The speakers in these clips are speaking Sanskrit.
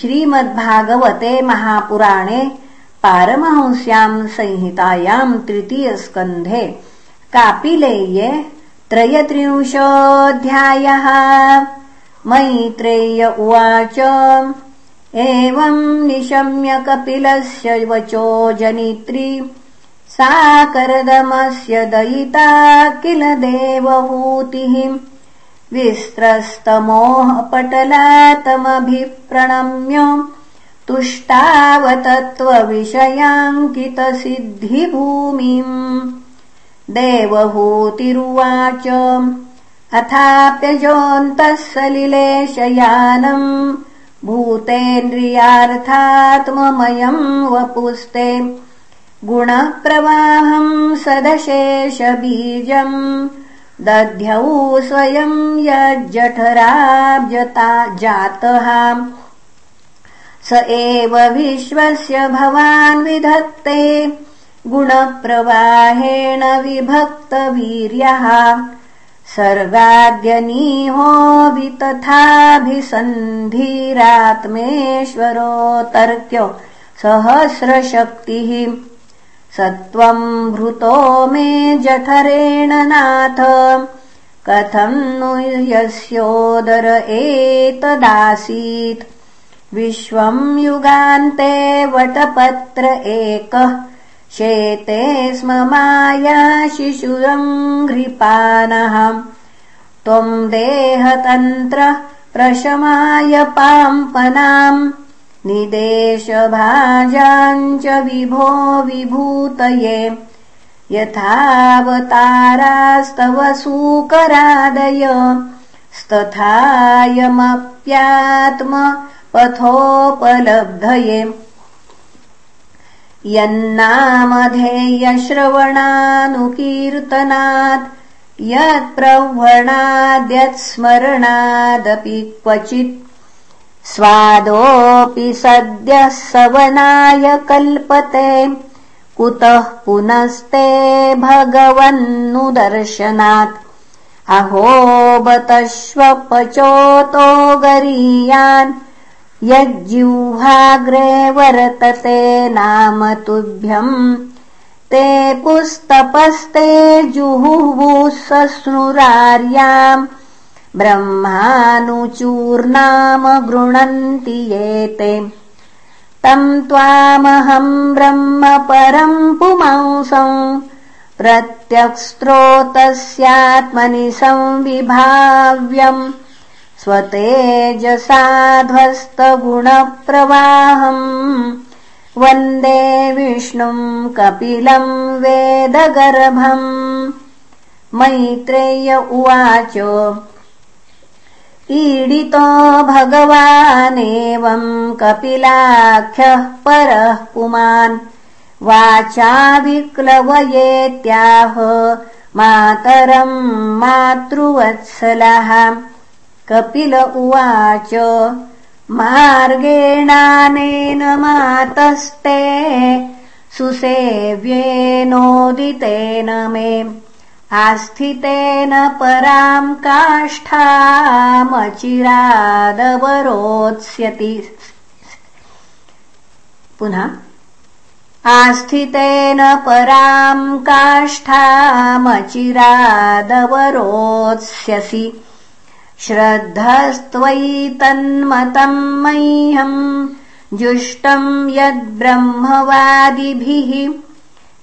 श्रीमद्भागवते महापुराणे पारमहंस्याम् संहितायाम् तृतीयस्कन्धे कापिलेये त्रयत्रिंशोऽध्यायः। मैत्रेय उवाच एवम् निशम्य कपिलस्य वचो जनित्री सा करदमस्य दयिता किल देवहूतिः विस्त्रस्तमोहपटलातमभिप्रणम्य तुष्टावतत्त्वविषयाङ्कितसिद्धिभूमिम्। देवहूतिरुवाच अथाप्यजोऽन्तः सलिलेशयानम् भूतेन्द्रियार्थात्ममयम् वपुस्ते। गुणप्रवाहम् सदशेषबीजम् दध्यौ स्वयम् यज्जठराब्जता जातः। स एव विश्वस्य भवान् विधत्ते गुणप्रवाहेण विभक्तवीर्यः। सर्गाद्यनीहो तर्क्यो सहस्रशक्तिः सत्त्वम् भृतो मे जठरेण नाथ। कथम् नु यस्योदर एतदासीत्। विश्वम् युगान्ते वटपत्र एकः। शेते स्म माया शिशुरङ्घ्रिपानः त्वम् देहतन्त्र प्रशमाय पाम्पनाम् निदेशभाजाञ्च विभो विभूतये। यथावतारास्तव सूकरादय। पथोपलब्धये यन्नामधेयश्रवणानुकीर्तनात् यत्प्रह्वणाद्यत्स्मरणादपि क्वचित् स्वादोऽपि सद्यः सवनाय कल्पते। कुतः पुनस्ते भगवन्नुदर्शनात्। अहो बतश्वपचोतो गरीयान्। यज्जिह्वाग्रे वर्तते नाम तुभ्यम्। ते पुस्तपस्ते जुहुवुसस्नुरार्याम् ब्रह्मानुचूर्नाम गृणन्ति ये ते तम् त्वामहम् ब्रह्म परम् पुमांसम् प्रत्यक्स्त्रोतस्यात्मनि संविभाव्यम् स्वतेजसाध्वस्तगुणप्रवाहम् वन्दे विष्णुम् कपिलम् वेदगर्भम् मैत्रेय उवाच ईडितो भगवानेवम् कपिलाख्यः परः पुमान्। वाचा विक्लवयेत्याह मातरम् मातृवत्सलः। कपिल उवाच मार्गेणानेन मातस्ते सुसेव्येनोदितेन मे आस्थितेन पराम् काष्ठामचिरादवरोत्स्यति। पुनः आस्थितेन पराम् काष्ठामचिरादवरोत्स्यसि। श्रद्धस्त्वयि तन्मतम् मह्यम् जुष्टम् यद्ब्रह्मवादिभिः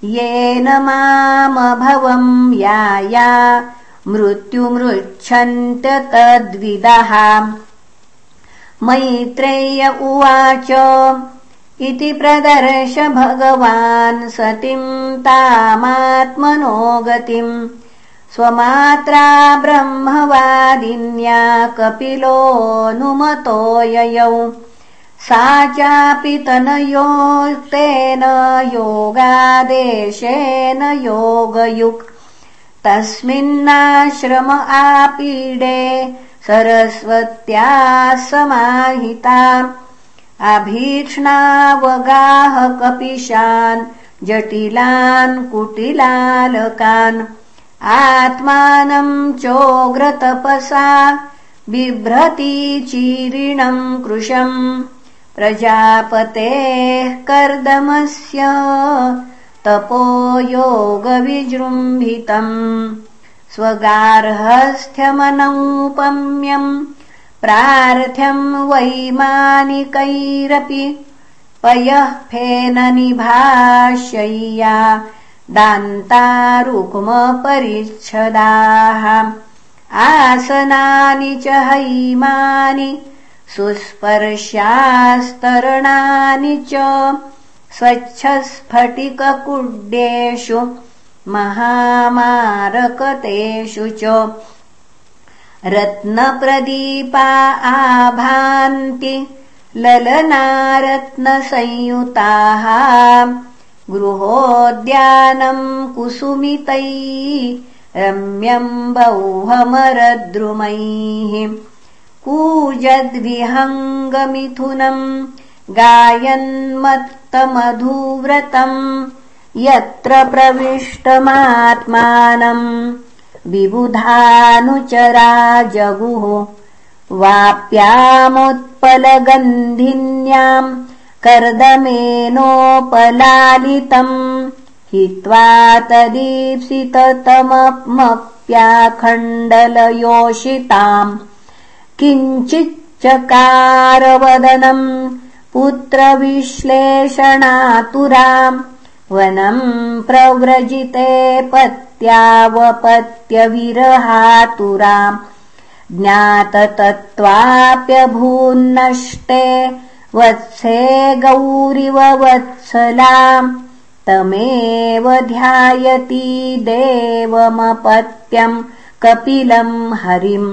येन मामभवम् याया। मृत्युमृच्छन्त तद्विदः। मैत्रेय उवाच इति प्रदर्श भगवान् सतीम् तामात्मनो गतिम्। स्वमात्रा ब्रह्मवादिन्या कपिलोऽनुमतो ययौ सा चापि तनयोक्तेन योगादेशेन योगयुक्। तस्मिन्नाश्रम आपीडे सरस्वत्या समाहिता। अभीक्ष्णावगाह कपिशान् जटिलान् कुटिलालकान्। आत्मानम् चोग्रतपसा बिभ्रती चीरिणम् कृशम् प्रजापतेः कर्दमस्य तपो योगविजृम्भितम् स्वगार्हस्थ्यमनौपम्यम् प्रार्थ्यम् वैमानिकैरपि पयः फेननिभाष्यय्या दान्तारुक्मपरिच्छदाः। आसनानि च हैमानि सुस्पर्शास्तरणानि च स्वच्छस्फटिककुड्येषु महामारकतेषु च। रत्नप्रदीपा आभान्ति ललनारत्नसंयुताः। गृहोद्यानम् कुसुमितैः रम्यम् बौहमरद्रुमैः कूजद्विहङ्गमिथुनम् गायन्मत्तमधुव्रतम् यत्र प्रविष्टमात्मानम् विबुधानुचरा जगुः वाप्यामुत्पलगन्धिन्याम् कर्दमेनोपलालितम् हित्वा तदीप्सिततमप्याखण्डलयोषिताम् किञ्चिच्चकारवदनम् पुत्रविश्लेषणातुराम् वनम् प्रव्रजिते पत्यावपत्यविरहातुराम् ज्ञाततत्त्वाप्यभून्नष्टे वत्से गौरिव वत्सलाम् तमेव ध्यायति देवमपत्यम् कपिलम् हरिम्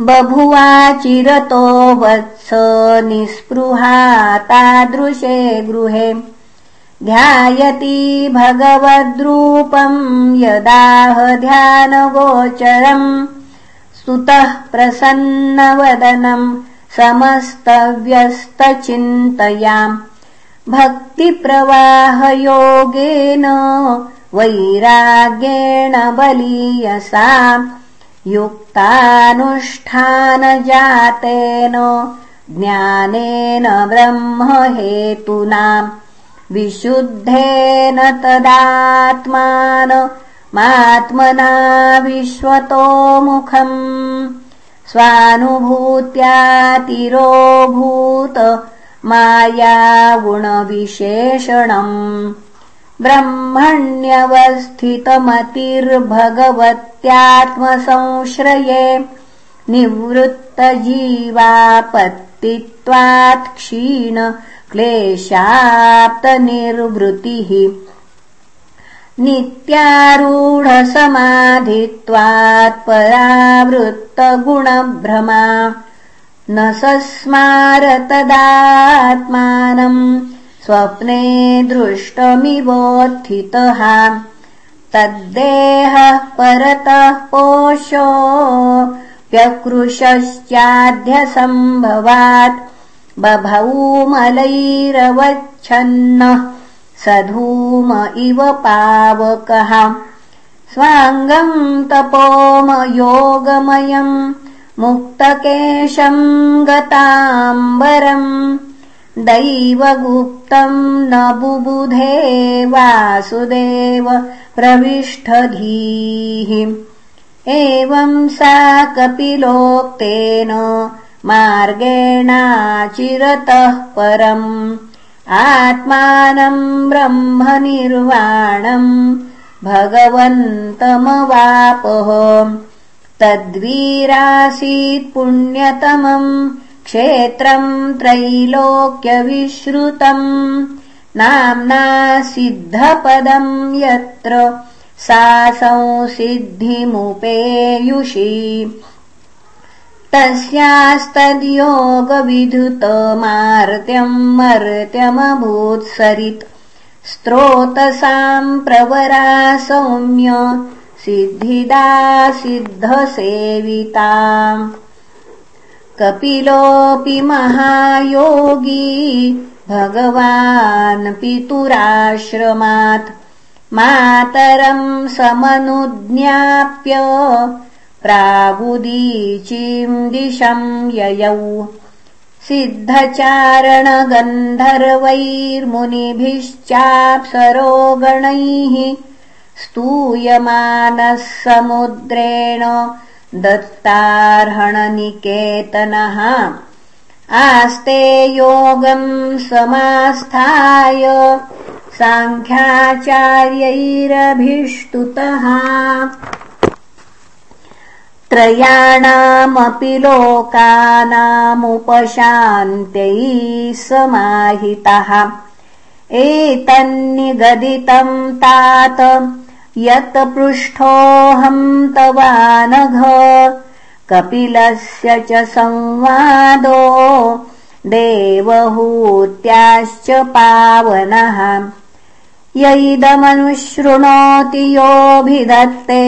बभुवाचिरतो वत्स निःस्पृहा तादृशे गृहे। ध्यायति भगवद्रूपम् यदाह ध्यानगोचरम्। स्तुतः प्रसन्नवदनम् समस्तव्यस्तचिन्तयाम्। भक्तिप्रवाहयोगेन वैराग्येण बलीयसा युक्तानुष्ठानजातेन ज्ञानेन ब्रह्महेतुना विशुद्धेन मात्मना विश्वतोमुखम् स्वानुभूत्यातिरोभूत मायागुणविशेषणम् ब्रह्मण्यवस्थितमतिर्भगवत्यात्मसंश्रये निवृत्तजीवापत्तित्वात् क्षीण क्लेशाप्तनिर्वृतिः। नित्यारूढसमाधित्वात्परावृत्तगुणभ्रमा न सस्मार तदात्मानम् स्वप्ने दृष्टमिवोत्थितः। तद्देहः परतः पोषो व्यकृशश्चाध्यसम्भवात् बभौमलैरवच्छन्नः स धूम इव पावकः। स्वाङ्गम् तपोमयोगमयम् मुक्तकेशम् गताम्बरम् दैवगुप्तम् न बुबुधे वासुदेव प्रविष्टधीः एवम् सा कपिलोक्तेन मार्गेणाचिरतः परम्। आत्मानम् ब्रह्मनिर्वाणम् भगवन्तमवापः। पुण्यतमम् क्षेत्रम् त्रैलोक्यविश्रुतम् नाम्ना सिद्धपदम् यत्र सा संसिद्धिमुपेयुषी तस्यास्तद्योगविधुतमार्त्यम् मर्त्यमभूत्सरित् स्त्रोतसाम् प्रवरा सौम्य सिद्धिदा सिद्धसेविता कपिलोऽपि महायोगी भगवान् पितुराश्रमात् मातरम् समनुज्ञाप्य प्रागुदीचीम् दिशम् ययौ। सिद्धचारणगन्धर्वैर्मुनिभिश्चाप्सरोगणैः स्तूयमानः समुद्रेण दत्तार्हणनिकेतनः। आस्ते योगम् समास्थाय साङ्ख्याचार्यैरभिष्टुतः त्रयाणामपि लोकानामुपशान्त्यै समाहितः। एतन्निगदितम् तात यत् पृष्ठोऽहम् तवानघ कपिलस्य च संवादो देवहूत्याश्च पावनः। यैदमनुशृणोति योऽभिधत्ते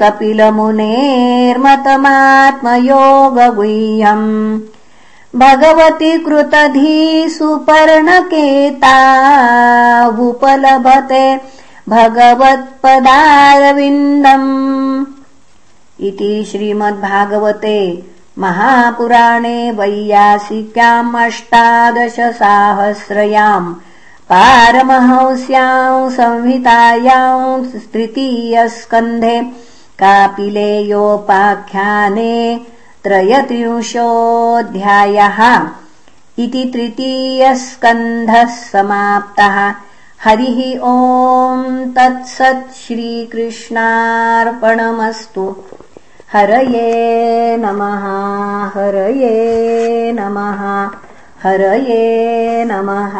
कपिलमुनेर्मतमात्मयोगगुह्यम् भगवति कृतधीसुपर्णकेतावुपलभते भगवत्पदारविन्दम् इति श्रीमद्भागवते महापुराणे वैयासिक्याम् अष्टादशसाहस्रयाम् पारमहंस्याम् संहितायाम् तृतीयस्कन्धे कापिलेयोपाख्याने त्रयत्रिंशोऽध्यायः इति तृतीयस्कन्धः समाप्तः हरिः ओम् तत्सत् श्रीकृष्णार्पणमस्तु। हरये नमः हरये नमः हरये नमः